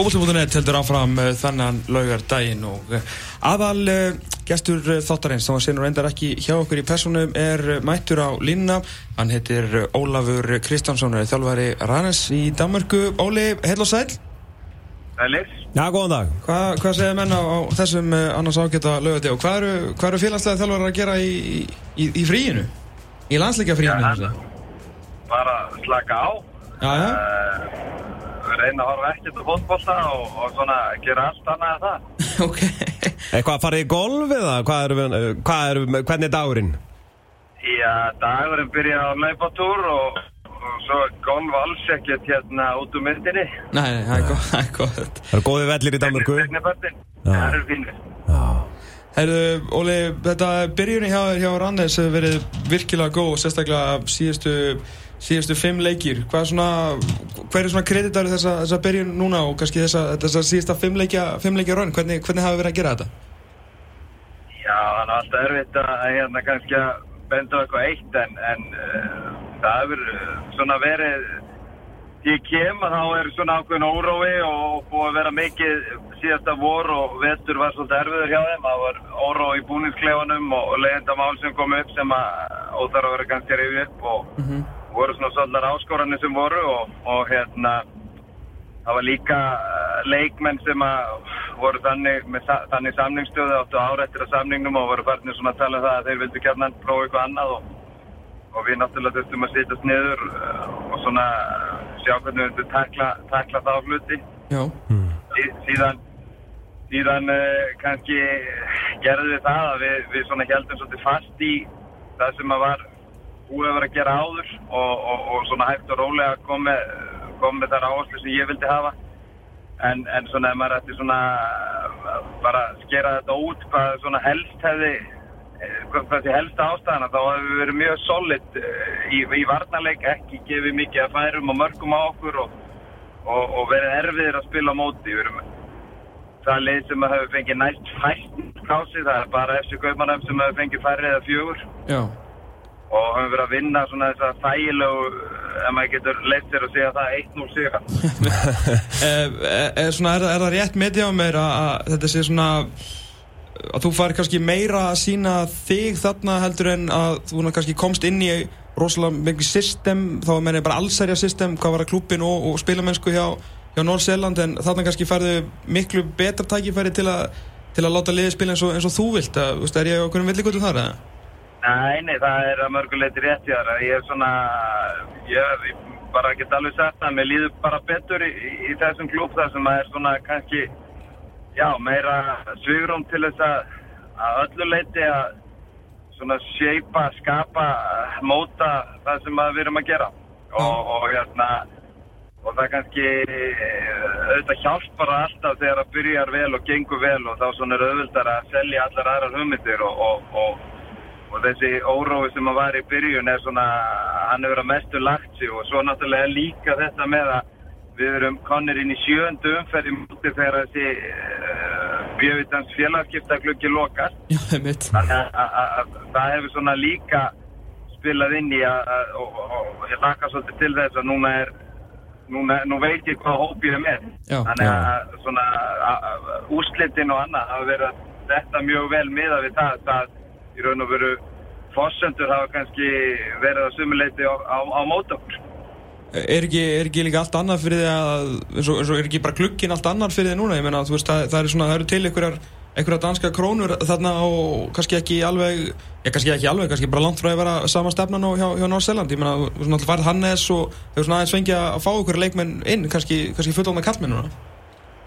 Fókvöldum.net heldur áfram uh, þannan laugar daginn og uh, aðal uh, gestur þáttarins sem að senur endar ekki hjá okkur í personum er mættur á línna hann heitir Ólafur Kristjánsson þjálfari Rannes í Danmarku Óli, heil og sæl Sælir. Já, góðan dag. Hva, Hvað segir menn á, á þessum annars ágæta laugati og hvað eru, hvað eru félagslega þjálfari að gera í, í, í fríinu? Í landsleika fríinu? Já, bara slaka á. Já, já. Uh, reyna að horfa ekkert á fótbolla og, og svona gera allt annað en það. ok. Eitthvað að fara í golf eða hvað eru, hvað eru, hvernig er dagurinn? Já, dagurinn byrja á laupatúr og, og svo golf alls ekkert hérna út úr myndinni. Nei, nei, það er gott, það er gott. Það eru góði vellir í Danmarku. Það eru fínir. Já. Herru, Óli, þetta byrjunni hjá, hjá Rannes hefur verið virkilega góð, sérstaklega síðustu síðustu fimm leikir hvað er svona, hver er svona kreditar þessa, þessa byrjun núna og kannski þessa, þessa síðusta fimm leikja, raun hvernig, hvernig hafa verið að gera þetta? Já, það er alltaf erfitt að hérna kannski að benda eitthvað eitt en, en uh, það hefur uh, svona verið því ég kem að þá er svona ákveðin órói og búið að vera mikið síðasta vor og vetur var svolítið erfiður hjá þeim. Það var órói í búningsklefanum og leiðendamál sem kom upp sem að óþar að vera kannski að reyfi upp og mm -hmm voru svona svolítið áskoranir sem voru og, og hérna það var líka uh, leikmenn sem voru þannig, með, þannig samningsstöðu áttu ára eftir að samningnum og voru farnir svona að tala um það að þeir vildi kjarnan prófa eitthvað annað og, og við náttúrulega þurftum að sitast niður uh, og svona sjá hvernig við vildum takla, takla þá hluti mm. sí, síðan síðan uh, kannski gerði við það að við, við svona heldum svolítið fast í það sem að var búið að vera að gera áður og, og, og svona hægt og rólega kom með, kom þar áherslu sem ég vildi hafa. En, en svona ef maður ætti svona bara skera þetta út hvað svona helst hefði hvað þessi helsta ástæðana þá hefur við verið mjög solid eh, í, í varnarleik ekki gefið mikið að færum og mörgum á okkur og, og verið erfiðir að spila móti. Við erum það leið sem að hefur fengið næst fæst kási það er bara FC Kaupmannheim sem hefur fengið færið eða fjögur. Já og höfum verið að vinna svona þess að þægilegu ef maður getur leitt sér að segja það 1-0 siga er, er, er það rétt með því á mér að, að þetta sé svona að þú fari kannski meira að sína þig þarna heldur en að þú kannski komst inn í rosalega mikið system, þá er mér bara allsærja system, hvað var að klúpin og, og spilamennsku hjá, hjá Norr-Sjöland en þarna kannski færðu miklu betra tækifæri til að, til að láta liði spila eins og, eins og þú vilt, að, er ég okkur um villigutum þar eða? Nei, nei, það er að mörguleiti rétt í það. Ég er svona, ég, ég bara get alveg sagt að mér líður bara betur í, í þessum klúb þar sem að er svona kannski, já, meira svigrum til þess að, að öllu leiti að svona seipa, skapa, móta það sem við erum að gera. Og, og hérna, og það kannski auðvitað hjálpar alltaf þegar það byrjar vel og gengur vel og þá svona er auðvitað að selja allar aðrar hugmyndir og, og, og og þessi órói sem að var í byrjun er svona, hann hefur að mestu lagt sig og svo náttúrulega líka þetta með að við erum konir inn í sjöndu umferði mútið þegar þessi uh, bjöfitans félagskiptakluggi lokast. Já, það er mitt. Að það hefur svona líka spilað inn í að, og, ég laka svolítið til þess að núna er, núna, nú veit ég hvað hóp ég er með. Já. Þannig að svona úslitin og annað hafa verið að þetta mjög vel miða við það, það í raun og veru fossendur hafa kannski verið að sumuleiti á, á, á mót okkur. er ekki, er ekki líka allt annað fyrir því að eins og, eins og er ekki bara glukkin allt annað fyrir því núna? Ég meina, þú veist, það, það er svona, það eru til einhverjar einhverja danska krónur þarna og kannski ekki alveg, ég kannski ekki alveg kannski bara langt frá að vera sama stefnan og hjá, hjá Norr-Zeland, ég meina, þú veist, náttúrulega farið Hannes og hefur svona aðeins fengið að fá ykkur leikmenn inn, kannski, kannski fullóna kallmenn núna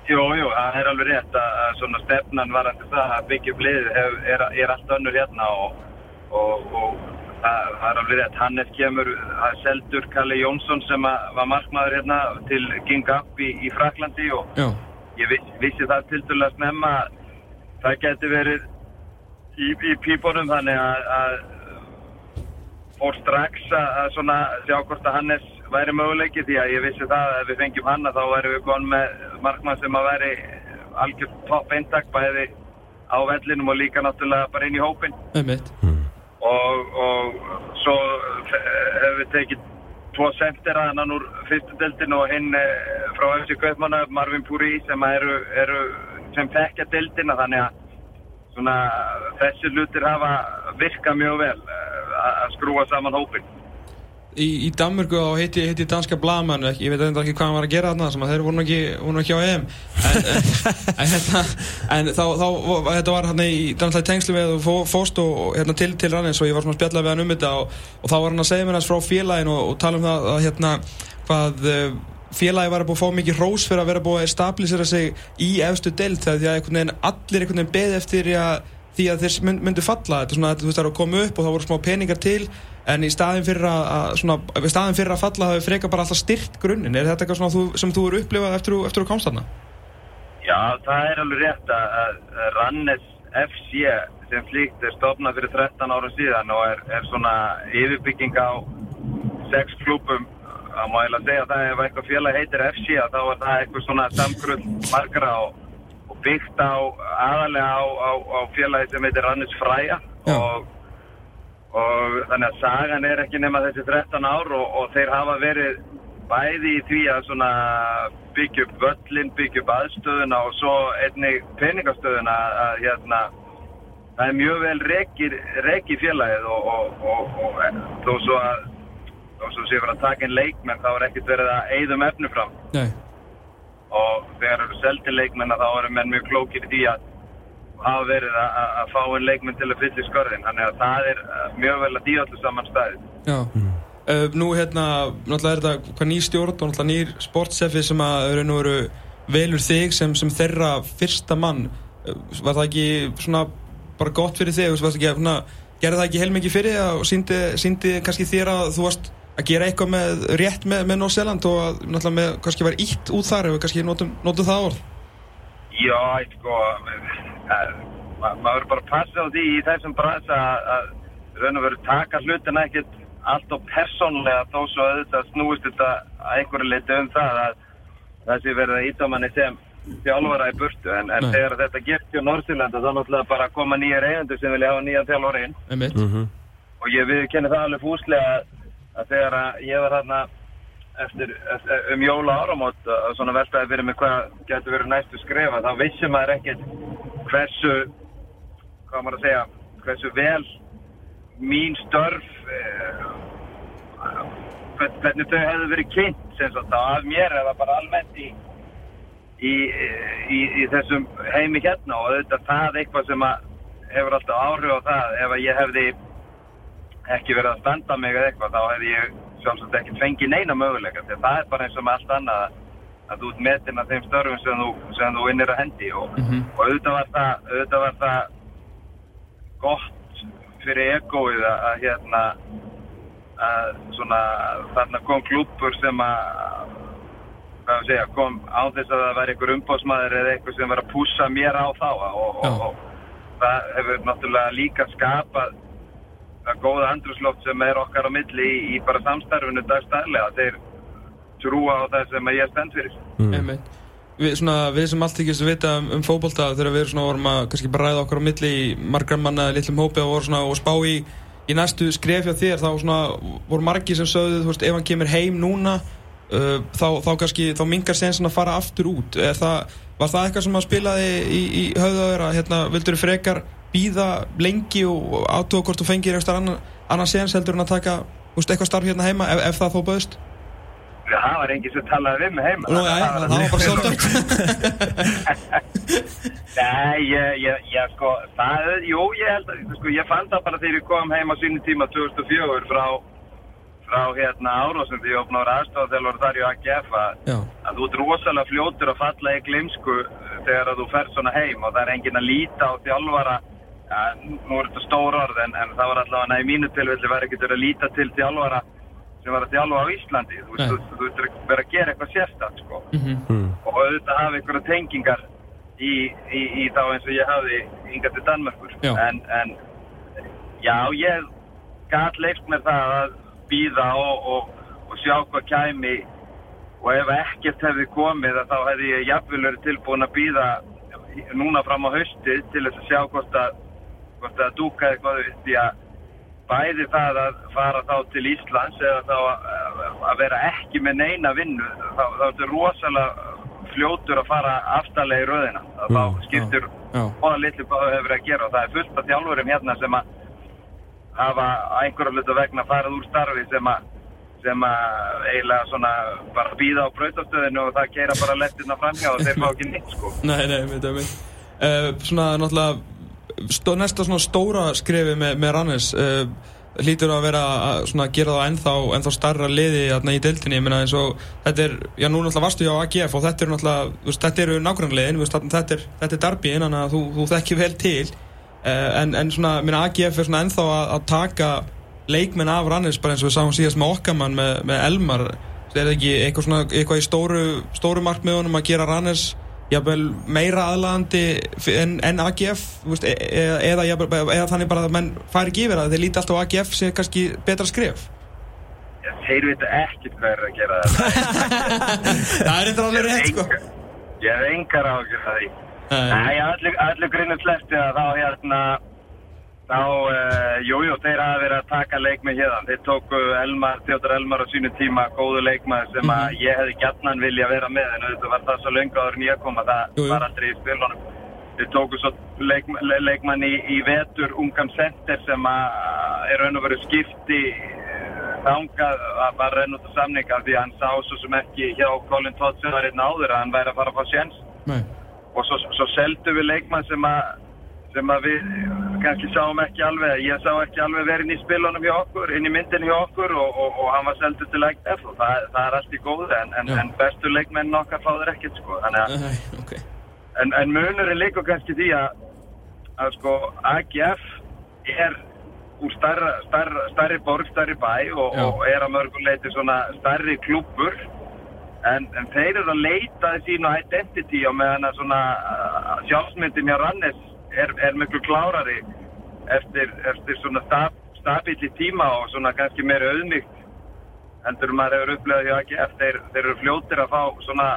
Jú, jú, það er alveg rétt að, svona stefnan varandi það að byggja upp liðið er, er, er allt önnur hérna og, og, og það, það er alveg rétt. Hannes kemur, það er seldur Kalli Jónsson sem að, var markmaður hérna til King Up í, í Fraklandi og Já, ég viss, vissi það til dæla snemma að það geti verið í, í pípunum þannig að, að fór strax að, að svona sjá hvort að Hannes væri möguleiki því að ég vissi það að ef við fengjum hanna þá væri við konum með markmann sem að væri algjör topp eintak bæði á vellinum og líka náttúrulega bara inn í hópin einmitt. Og, og svo hefur við tekið tvo sentera annan úr fyrstu deildin og hinn eh, frá FC Kaupmanna Marvin Puri sem eru, eru sem tekja deildina þannig að svona þessi lutir hafa virkað mjög vel eh, að að skrúa saman hópin Í, í Danmörku á heiti, heiti danska blaman ég veit enda ekki hvað hann var að gera þarna sem að þeir voru ekki, voru ekki á EM. En, en, hérna, en þá, þá þetta var hérna í tengslu og fó, fóst og hérna, til, til Rannis og ég var svona að spjalla við hann um þetta og, og þá var hann að segja mér hans frá félagin og, og tala um það að hérna hvað eh, félagi var að búið að fá mikið rós fyrir að vera búið að stabilisera sig í efstu deild þegar allir einhvern veginn beði eftir að, því að þeir mynd, myndu falla þetta svona að þú veist það er að koma upp og það voru smá peningar til en í staðin fyrir að, að svona, í staðin fyrir að falla það hefur freka bara alltaf styrt grunninn er þetta eitthvað þú, sem þú eru upplifað eftir, eftir að komst þarna? Já, það er alveg rétt að, að Rannes FC sem slíkt er stofnað fyrir 13 árum síðan og er, er svona yfirbygging á sex klúpum það má eiginlega segja að það ef eitthvað félag heitir FC að þá er það eitthvað svona samgrunn margra og byggt á aðalega á, á, á félagi sem heitir Rannes Fræja og, og þannig að sagan er ekki nema þessi 13 ár og, og þeir hafa verið bæði í því að svona byggja upp völlin, byggja upp aðstöðuna og svo einnig peningastöðuna að hérna það er mjög vel reki félagið og, og, þó svo að þó svo sé fyrir að taka inn leikmenn þá er ekkert verið að eyðum efni fram. Nei, og þegar eru seldi leikmenn þá eru menn mjög klókir í því að hafa verið að, að- að fá inn leikmenn til að fylla í skorðin þannig að það er uh, mjög vel að díða allir saman staðið. Já. Uh, Nú hérna, náttúrulega er þetta hvað nýr stjórn og náttúrulega nýr sportsefi sem að raun og veru velur þig sem, sem þeirra fyrsta mann. Uh, var það ekki svona bara gott fyrir þig, þú veist, varstu ekki að svona, gerði það ekki heilmikið fyrir og síndi, síndi kannski þér að þú varst að gera eitthvað með, rétt með, með Nór-Seland og að náttúrulega með, kannski var ítt út þar ef við kannski notum, notum það orð? Já, ég sko ma maður bara að passa á því í þessum brasa að- að raun og veru taka hlutina ekkert allt og persónlega þó svo auðvitað snúist þetta að einhverju leiti um það að það sé verið að ítámanni sem þjálfara í burtu. En, en þegar þetta gerst hjá Norðsýrlanda þá náttúrulega bara að koma nýjar eigendur sem vilja hafa nýjan þjálfara inn einmitt, og ég viðkenni það alveg fúslega að, að þegar að ég var þarna eftir, eftir um jóla áramót að svona veltaði fyrir mig hvað getur verið næstu skrifa þá vissi maður ekkert hversu hvað maður að segja hversu vel mín störf eh, hvern- hvernig þau hefðu verið kynnt sem sagt af mér eða bara almennt í í, í, í þessum heimi hérna. Og auðvitað það eitthvað sem að hefur alltaf áhrif á það ef að ég hefði ekki verið að standa mig eða eitthvað þá hefði ég sjálfsagt ekki fengið neina möguleika því að það er bara eins og með allt annað að, þú ert metin að þeim störfum sem þú, sem þú vinnir að hendi og, Mhm. og auðvitað var það auðvitað var það gott fyrir egoið að, að hérna að svona þarna kom klúpur sem að segja, kom á þess að það væri einhver umbóðsmaður eða eitthvað sem var að pússa mér á þá og, og, og það hefur náttúrulega líka skapað góða andrúsloft sem er okkar á milli í, í bara samstarfinu dagstæðlega þeir trúa á það sem að ég stend fyrir. Einmitt. Við, svona, við sem allt ekki vita um, um fótbolta þegar við svona vorum að kannski bara ræða okkur á milli í margar manna litlum hópi og svona og spá í, í næstu skref hjá þér þá svona voru margi sem sögðu veist ef hann kemur heim núna uh, þá, þá kannski þá mingar sensin að fara aftur út. Er það, var það eitthvað sem að spilaði í, í höfðaður að hérna vildur frekar býða lengi og átóða hvort þú fengir eitthvað annan, annan sens heldur en að taka veist, eitthvað starf hérna heima ef, ef það þó böðst það var enginn sem talaði við mig heima. Nú, já, já, Það var- bara svolítið Nei, ég, ég, ég sko, það, jú, ég held að, sko, ég fann það bara þegar ég kom heim á sínum tíma 2004 frá, frá hérna Árásum því ég opnaði aðstofa þegar var þar í AGF að, Já, að þú ert rosalega fljótur að falla í glimsku þegar að þú fer svona heim og það er enginn að líta á þjálfara, ja, nú er þetta stór orð en, en það var allavega í mínu tilfelli var ekkert verið að líta til þjálfara sem var að þjálfa á Íslandi, þú veist, þú, þú ert að vera að gera eitthvað sérstætt, sko. Mhm, og auðvitað hafa einhverja tengingar í, í, í þá eins og ég hafði hingað til Danmörkur Já. en, en já, ég gat leift mér það að býða og, og, og sjá hvað kæmi. Og ef ekkert hefði komið að þá hefði ég jafnvel verið tilbúin að býða núna fram á haustið til þess að sjá hvort að hvort að dúka eitthvað því að bæði það að fara þá til Íslands eða þá að, að vera ekki með neina vinnu þá, þá er þetta rosalega fljótur að fara aftalega í röðina. Þá Mm, skiptur bóða litlu hvað það hefur að gera og það er fullt af þjálfurum hérna sem að hafa á einhverju hlutu vegna farið úr starfi sem að sem að eiginlega svona bara býða á brautastöðinu og það keira bara lettina framhjá og þeir fá ekki nýtt sko. Nei, nei, veit ég veit. Uh, Svona náttúrulega stó, næsta svona stóra skrefi með, með Rannes uh, hlýtur að vera að gera það ennþá, ennþá starra liði í deildinni, ég meina eins og þetta er, já nú náttúrulega varstu hjá AGF og þetta er náttúrulega, þetta eru nágrannliðin þetta er, þetta er darbíin, þannig að þú, þú þekkir vel til. Uh, en, en svona, ég meina AGF er svona ennþá að, að taka leikmenn af Rannes bara eins og við sáum síðast með okkamann með, með Elmar. Er það ekki eitthvað, svona, eitthvað í stóru, stóru markmiðunum að gera Rannes jafnvel meira aðlandi en, en AGF veist, e, e, eða, eða, eða þannig bara að menn fari ekki yfir það þeir líti alltaf á AGF sem kannski betra skrif þeir vita ekkert hvað er að gera þetta það er eitthvað alveg rétt sko. Ég hef engar ágjör að því. Nei. Nei, allir, grinnum sleppti að þá hérna þá, uh, jújú, jú, þeir hafa verið að taka leikmið hérna þeir tóku Elmar, Theodor Elmar á sínu tíma góðu leikmað sem að Mhm. ég hefði gætnan vilja vera með en þetta var það svo löngu áður en ég kom að það Jú, jú. var aldrei í spilunum þeir tóku svo leik, le, leikmann í, í vetur ungan center sem að er raun og veru skipti eh, þangað að bara renn út á samninga því að hann sá svo sem ekki hjá Colin Todd sem var einn áður að hann væri að fara að fá sjens Nei. og svo, svo seldu við leikmann sem að sem að við kannski sáum ekki alveg ég sá ekki alveg verið inn í spilunum hjá okkur inn í myndin hjá okkur og, og, og hann var seldu til IGF og það, það er allt í góðu en, en, en bestu leikmenn okkar fá þeir ekkert sko. Að Nei, ok. En, en munurinn líka kannski því að, að sko AGF er úr starra, starra, starri borg, starri bæ og, og er að mörgum leiti svona starri klúbbur. En, en þeir eru að leita sínu identity og meðan að svona uh, sjálfsmyndin hjá Rannes er, er miklu klárari eftir, eftir svona stab, stabíli tíma og svona kannski meira auðmygt heldur en maður hefur upplegað hjá AGF þeir, þeir eru fljótir að fá svona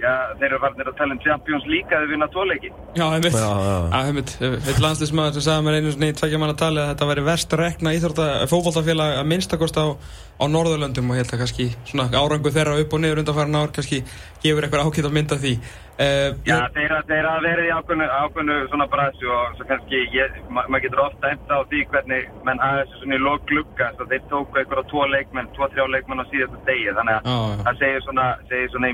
já, þeir eru farnir að tala um Champions League að þau vinna tóleiki Já, Já, já. Já, einmitt. Eitt landslismæður sem sagði mér einu svona í tveggja manna tali að þetta væri verst rekna íþrótta fótballtafélag að minnstakost á, á Norðurlöndum og ég held að kannski svona árangu þeirra upp og niður undanfæran ár kannski gefur eitthvað ákveð að mynda því uh, Já, þeir, þeir hafa verið í ákveðnu, ákveðnu svona brasi og svo kannski, ég, ma maður getur ofta eftir á því hvernig menn hafa þessu svona í lók glugga, svo þeir tóku einhverja tvo leikmenn, tvo, þrjá leikmenn á síðastu degi, þannig að það segir svona, segir svona.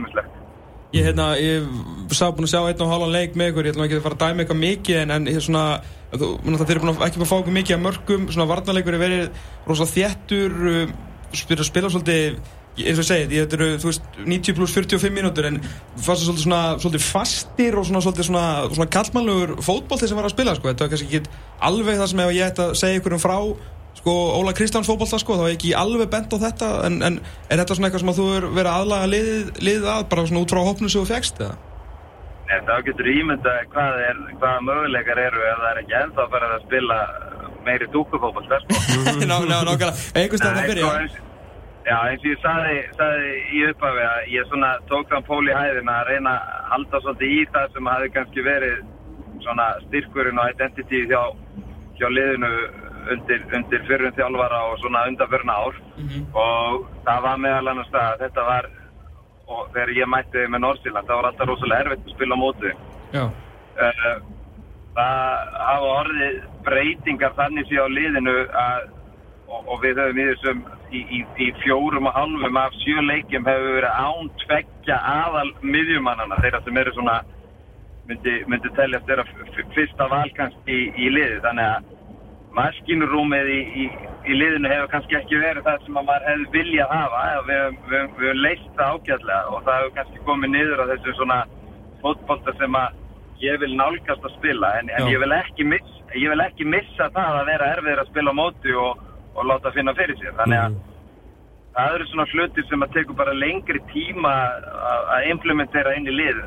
Ég, hérna, ég sá búin að sjá einn og halvan leik með ykkur, ég ætlum ekki að fara að dæma eitthvað mikið en, en er svona, þú, þeir eru búin að ekki búin að fá okkur mikið af mörgum, svona varnarleikur er verið rosalega þéttur, uh, spila, spila svolítið, eins og ég segi, þetta eru, þú veist, 90 pluss 45 mínútur en fannst það svolítið svona, svolítið fastir og svona, svolítið svona, svona kallmannlegur fótbolti sem var að spila, sko, þetta var kannski ekki alveg það sem ég ætti að segja ykkur um frá sko, Óla Kristjáns fótbolta, sko, þá ég ekki alveg bent á þetta, en, en er þetta svona eitthvað sem að þú er verið að aðlaga liðið, liðið að, bara svona út frá hópnu sem þú fegst, eða? En þá getur ímynda hvað, er, hvaða möguleikar eru ef það er ekki ennþá að fara að spila meiri dúkufókbalt, sko. Ná, ná, nákvæmlega, einhvers stað að Nei, byrja sko, eins- Já, eins og ég saði, saði í upphafi að ég svona tók þann pól í hæðina að reyna að halda svolítið í það sem hafi kannski verið svona styrkurinn og identity hjá, hjá liðinu undir, undir fyrrum þjálfara og svona undanförna ár. Og það var meðal annars það að þetta var og þegar ég mætti þið með Norsíland það var alltaf rosalega erfitt að spila á móti. Já, uh, það hafa orðið breytingar þannig sér á liðinu að, og, og við höfum í þessum í, í, í fjórum og halvum af sjö leikjum hefur verið án tveggja aðal miðjumannana þeirra sem eru svona myndi, myndi teljast þeirra fyrsta val kannski í, í liði. Þannig að maskinurúmið í, í, í liðinu hefur kannski ekki verið það sem að maður hefði viljað hafa. Við höfum við, höfum- við höfum leist það ágætlega og það hefur kannski komið niður á þessu svona fótbolta sem að ég vil nálgast að spila. En, en ég, vil ekki miss, ég vil ekki missa það að vera erfiður að spila á móti og, og láta finna fyrir sér. Þannig að það eru svona hlutir sem að tekur bara lengri tíma að að implementera inn í lið.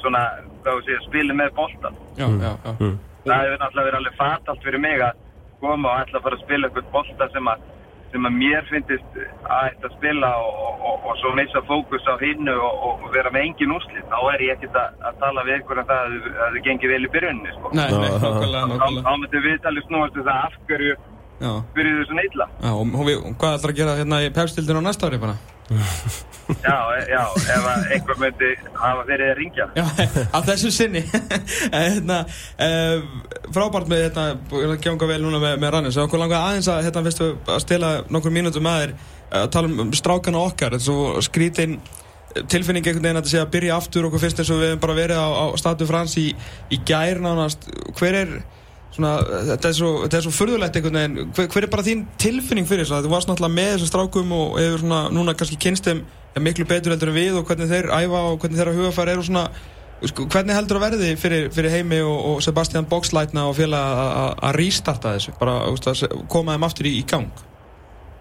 Svona, hvað við segja, spila með boltan Já, já, já. Það hefur náttúrulega verið alveg fatalt fyrir mig að koma og ætla að fara að spila eitthvað bolta sem að, sem að mér finnist að ætla að spila og, og, og, og svo missa fókus á hinnu og, vera með engin úrslit þá er ég ekkert að, að tala við ykkur um það að þið- að þið gengir vel í byrjunni sko. Nei, nei, þá, nákvæmlega. þá myndum við talið snúast um það af hverju Já. byrjuðu svona illa Já, og, og, við, og hvað ætlar að gera hérna í pepstildinu á næsta ári bara? Já, e- já, ef að einhver myndi hafa verið að ringja Já, að þessu sinni. Hérna, uh, Frábært með hérna, að ganga vel núna með, með Rannis og okkur langar aðeins að, hérna, fyrstu, að stela nokkur mínútur með þér að tala um strákana okkar. Þetta er svo skrítin tilfinning einhvern veginn að þetta sé að byrja aftur okkur fyrst eins og við hefum bara verið á, á Statu Frans í, í gær nánast. Hver er svona, þetta er svo, þetta er svo furðulegt einhvern veginn, hver, hver er bara þín tilfinning fyrir þess að þú varst náttúrulega með þessum strákum og hefur svona núna kannski kynst þeim ja, miklu betur heldur en við og hvernig þeir æfa og hvernig þeirra hugafæri eru svona sko, hvernig heldur að verði fyrir, fyrir Heimi og, og Sebastian Boxleitna og félag að- restarta þessu? Bara að koma þeim aftur í, í gang.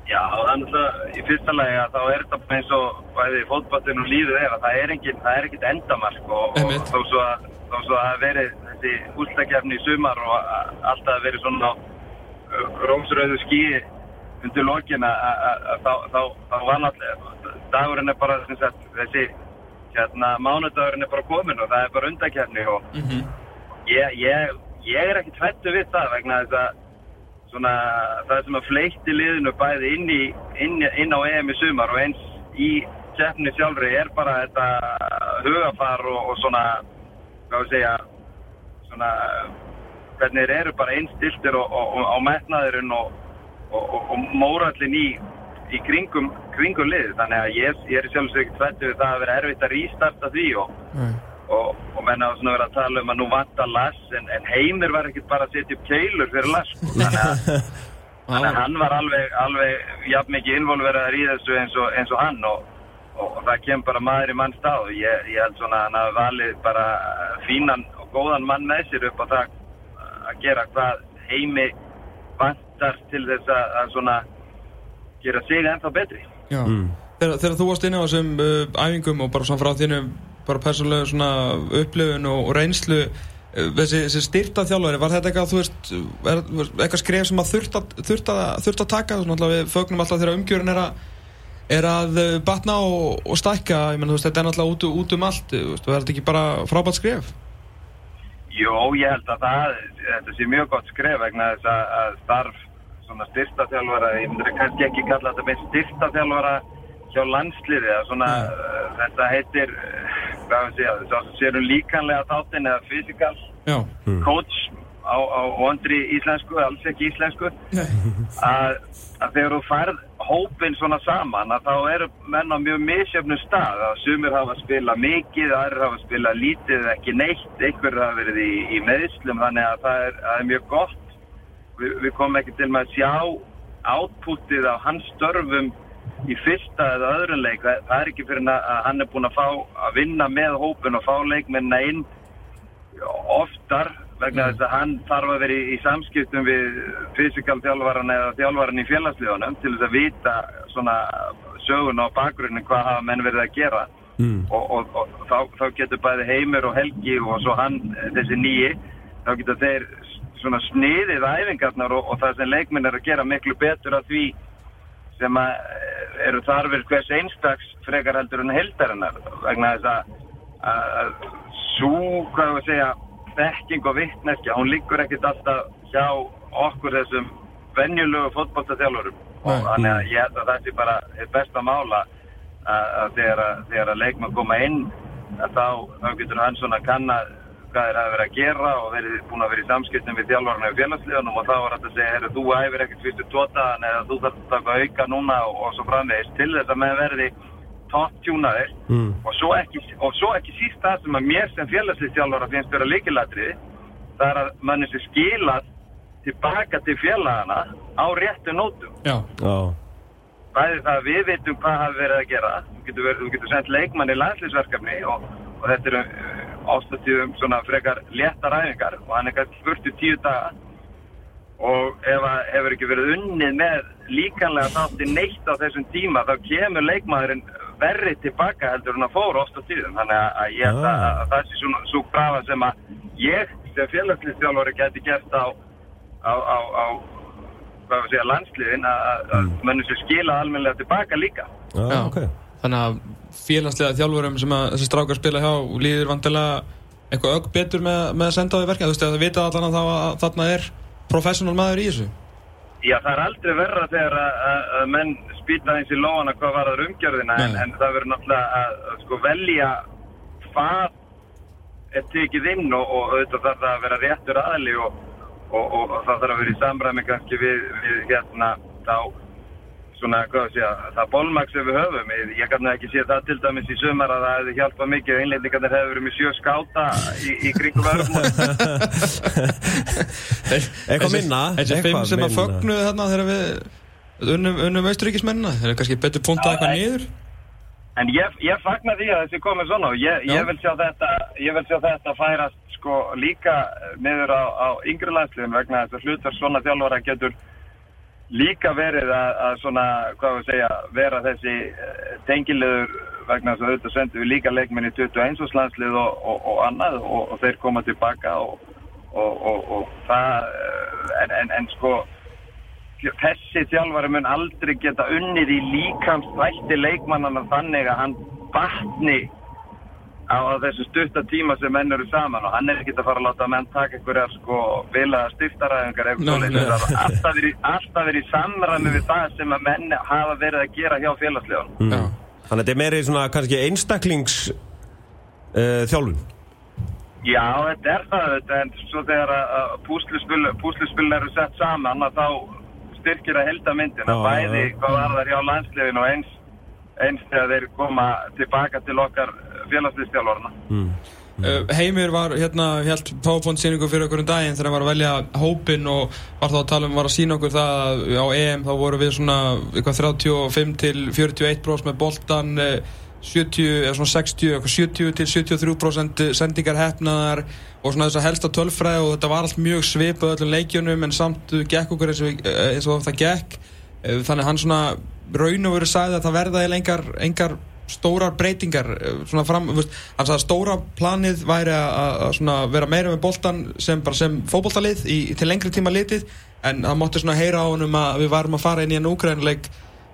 Já, þannig að í fyrsta lagi að þá er þetta eins og bæði fótballin og er að það er það er ekkit endamark og, og þó svo að þó svo að það verið þessi úrstakefni í sumar og alltaf verið svona á rómsröðu skíi undir lokin að þá, þá, þá var náttúrulega dagurinn er bara sagt, þessi hérna, mánudagurinn er bara komin og það er bara undakefni og mm -hmm. ég, ég, ég er ekki tvættu við það vegna þess að svona, það sem að fleitti liðinu bæði inn, í, inn, inn á EM í sumar og eins í keppni sjálfri er bara þetta hugafar og, og svona hvað við segja svona hvernig þeir eru bara einstiltir og, og, og á metnaðurinn og, og, og, og mórallin í, í kringum, kringum lið þannig að ég, ég er sjálfsög ekki tvættu við það að vera erfitt að rístarta því og og, og menn hafa svona verið að tala um að nú vantar Lass en, en Heimir var ekkert bara að setja upp keilur fyrir Lass. Þannig að, þannig að hann var alveg, alveg jafn mikið involveraður í þessu eins og, eins og hann og, og, og það kemur bara maður í mann stað. Ég, ég held svona að hann hafi valið bara fínan og góðan mann með sér upp á það að gera hvað Heimi vantar til þess að, að svona gera sig ennþá betri. Já. Þegar, þegar þú varst inn á þessum uh, æfingum og bara svona frá þínu bara persónlega svona upplifun og, og reynslu uh, þessi, þessi styrta þjálfari, var þetta eitthvað þú veist, er, eitthvað skref sem að þurft að, þurft að, þurft að taka, svona alltaf við fögnum alltaf þegar umgjörun er að er að uh, batna og, og stækka. Ég menn þú veist, þetta er náttúrulega út, út um allt þú veist, og er ekki bara frábært skref Jó, ég held að það, þetta sé mjög gott skref vegna þess að, að starf svona styrtaþjálfara, ég myndir kannski ekki kalla þetta með styrtaþjálfara hjá landsliði, að svona, uh, þetta heitir, uh, hvað við að sérum líkanlega þáttinn eða physical Já, coach á, á vondri íslensku, alls ekki íslensku, að, að þegar þú færð hópin svona saman að þá eru menn á mjög misjöfnum stað að sumir hafa að spila mikið, aðrir hafa að spila lítið eða ekki neitt, einhver hafa verið í, í meðslum þannig að það er, það er mjög gott. Vi, við komum ekki til með að sjá átpútið á hans störfum í fyrsta eða öðrun leik. Það, er ekki fyrir að hann er búin að fá að vinna með hópin og fá leikmenna inn oftar vegna þess að hann þarf að vera í, í samskiptum við fysikal þjálfvaran eða þjálfvaran í félagslíðunum til þess að vita svona sögun og bakgrunnin hvað hafa menn verið að gera mm. og, og, og þá, þá getur bæði Heimir og Helgi og svo hann, þessi nýji þá getur þeir svona sniðið æfingarnar og, og það sem leikminn er að gera miklu betur að því sem að eh, eru þarfir hvers einstaks frekar heldur en heldarinnar vegna þess að, að, að svo, hvað við segja þekking og vittneskja, hún liggur ekkit alltaf hjá okkur þessum venjulegu fótballtaþjálfurum og þannig að ég held að það sé bara besta mála að, að þegar að, þegar að leikmann koma inn að þá, getur hann svona kanna hvað þeir hafa verið að gera og verið búin að vera í samskiptum við þjálfarna og félagsliðunum og þá var þetta að segja, herru, þú æfir ekkert fyrstu tótaðan eða þú þarf að taka auka núna og, og svo framvegist til þess að með verði top-tjúnaðir Mm. og, svo ekki, og svo ekki síst það sem að mér sem félagsliðstjálfara finnst vera líkilatri það er að manni sem skilað tilbaka til félagana á réttu nótum Já, Já. bæði það að við veitum hvað hafi verið að gera þú getur, verið, þú getur sendt leikmann í landslýsverkefni og, og þetta eru ástatíðum svona frekar léttar æfingar og hann er kannski spurt í tíu daga og ef að hefur ekki verið unnið með líkanlega þátti neitt á þessum tíma þá kemur leikmaðurinn verri tilbaka heldur en að fóra oft á tíðum þannig að- ég held að, Ah. að það sé svona svo grafa sem að ég sem félagslýstjálfari geti gert á á, á, á hvað við segja, landsliðin að, að, að mönnum sér skila almennilega tilbaka líka. Já, Já. ok. þannig að félagslega þjálfurum sem að þessi strákar spila hjá líður vantilega eitthvað ögg betur með, með að senda á því verkefni, þú veist, að það vita allan að, þá að þarna er professional maður í þessu Já, það er aldrei verra þegar að, menn spýta eins í lóana hvað var það umgjörðina en, en það verður náttúrulega að, sko velja hvað er tekið inn og, og auðvitað þarf það að vera réttur aðli og, og, og, og það þarf að vera í samræmi kannski við, við hérna þá svona, hvað að segja, það bólmaks sem við höfum. Ég, ég kannu ekki sé það til dæmis í sumar að það hefði hjálpað mikið að innleitningarnir hefur verið með sjö skáta í, í kringum verðum. Eitthvað minna, Þessi fimm sem að minna. fögnuðu þarna þegar við unnum, unnum austuríkismennina þeir eru kannski betur punktað eitthvað niður En ég, ég fagna því að þessi komið svona og ég, ég, vil sjá þetta, ég vil sjá þetta færast sko líka niður á, á yngri landsliðum vegna þess að hlutar svona þjálfara getur líka verið að, að svona, hvað við segja, vera þessi eh, tengilegur vegna þess að auðvitað sendum við líka leikmenn í 21. landslið og, og, og annað og, og þeir koma tilbaka og, það, eh, en, en, en sko þessi þjálfari mun aldrei geta unnið í líkamsvætti leikmannana þannig að hann batni á, þessu stutta tíma sem menn eru saman og hann er ekki að fara að láta menn taka einhverjar sko vilaða styrtaræðingar Nei, nei. alltaf verið í samræmi við það sem að menn hafa verið að gera hjá félagslegun Mm. Já. Þannig að þetta er meiri svona kannski einstaklings uh, þjálfun. Já, þetta er það þetta, en svo þegar að- að púsluspil, púsluspil eru sett saman að þá styrkir að helda myndin að bæði hvað var þar hjá landsliðin og eins, eins þegar þeir koma tilbaka til okkar félagsliðstjálfarna. Mm. Uh, Heimir var hérna helt PowerPoint síningu fyrir okkur um daginn þegar hann var að velja hópin og var þá að tala um var að sína okkur það að á EM þá voru við svona eitthvað 35 til 41 bros með boltan eh, 70 eða svona 60 eitthvað 70 til 73 sendingar hefnaðar og svona þess að helsta tölfræði og þetta var allt mjög svipað öllum leikjunum en samt gekk okkur eins og, eh, eins og það gekk Eh, þannig hann svona raun og veru sagði að það verða eiginlega engar, engar stórar breytingar eh, fram, veist, hann sagði að stóra planið væri að, vera meira með boltan sem sem fótboltalið í, til lengri tíma litið en það svona heyra á honum að við varum að fara inn í enn úgrænuleik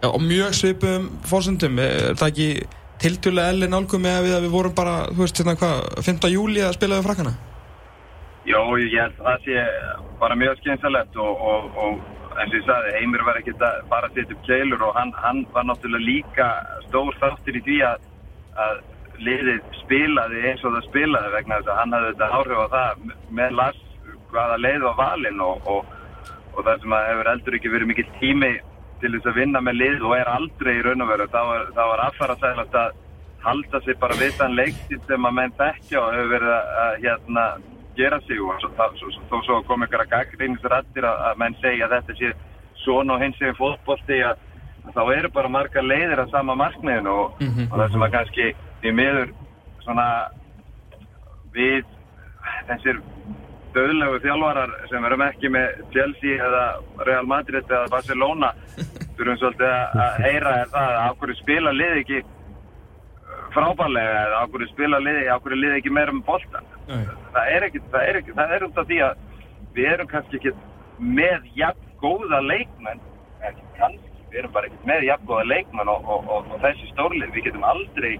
og mjög svipum fórsöndum er það ekki tildulega elli nálgum með að við, við vorum bara, veist, hérna hvað 5. júli að spila við frakkana Jó, ég held að það sé bara mjög skynsalegt og, og, og eins og ég sagði, Heimir var ekkert að bara setja upp keilur og hann, hann var náttúrulega líka stór þáttur í því að, að liðið spilaði eins og það spilaði vegna þess að hann hafði þetta áhrif á það með Lars hvaða leið var valinn og, og, og það sem að hefur eldur ekki verið mikill tími til þess að vinna með lið og er aldrei í raun og veru. Þá var, var affara sæðilegt að halda sig bara við þann leikstíl sem að menn þekkja og hefur verið að hérna, gera sig og það, svo, svo, svo kom einhverja gaggrínisrættir að, að menn segja að þetta sé svona og hins veginn fótbolti að, að þá eru bara margar leiðir að sama markmiðinu og, Mhm. og það sem að kannski því miður svona við þessir döðlegu þjálfarar sem erum ekki með Chelsea eða Real Madrid eða Barcelona þurfum svolítið að að heyra það að ákveður spila lið ekki frábærlega eða ákveður spila lið, ákveður lið ekki meira með boltan það er ekki, það er ekki, það er út af því að við erum kannski ekki með jafn góða leikmenn ekki kannski, við erum bara ekki með jafn góða leikmenn og, og, og, og þessi stórlið, við getum aldrei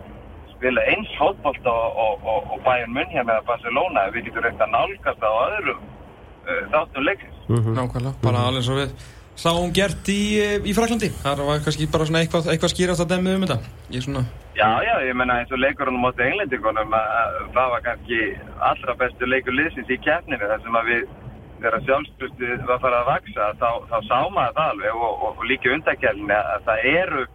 spila eins fótbolta og, og, og, og Bayern München eða Barcelona við getum reynt að nálgast á öðrum uh, þáttum leiksins. Nákvæmlega, bara alveg svo við sáum gert í, í Fraklandi það var kannski bara svona eitthvað, eitthvað skýrast að demið um þetta. Ég svona Já, já, ég menna eins og leikurinn móti englendingunum að, að það var kannski allra bestu leikur liðsins í keppninu þar sem að við þegar sjálfstrustið var að fara að vaksa þá, þá sá maður það alveg og, og, og líka undakjælni að það eru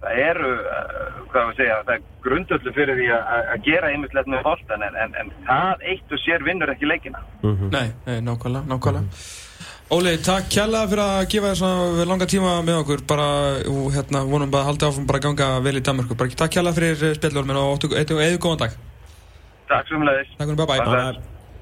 það eru, uh, hvað við segja það er grundöldu fyrir því að, að gera einmislegt með boltan en, en, en það eitt og sér vinnur ekki leikina. Nei, nei, nákvæmlega, nákvæmlega Óli, takk kjærlega fyrir að gefa þess að langa tíma með okkur. Bara, og hérna, vonum bara að halda áfram bara að ganga vel í Danmarku, bara takk kjærlega fyrir spjallormin og eða góðan dag. Takk svo mjög Takk fyrir, bye bye Bye, bye.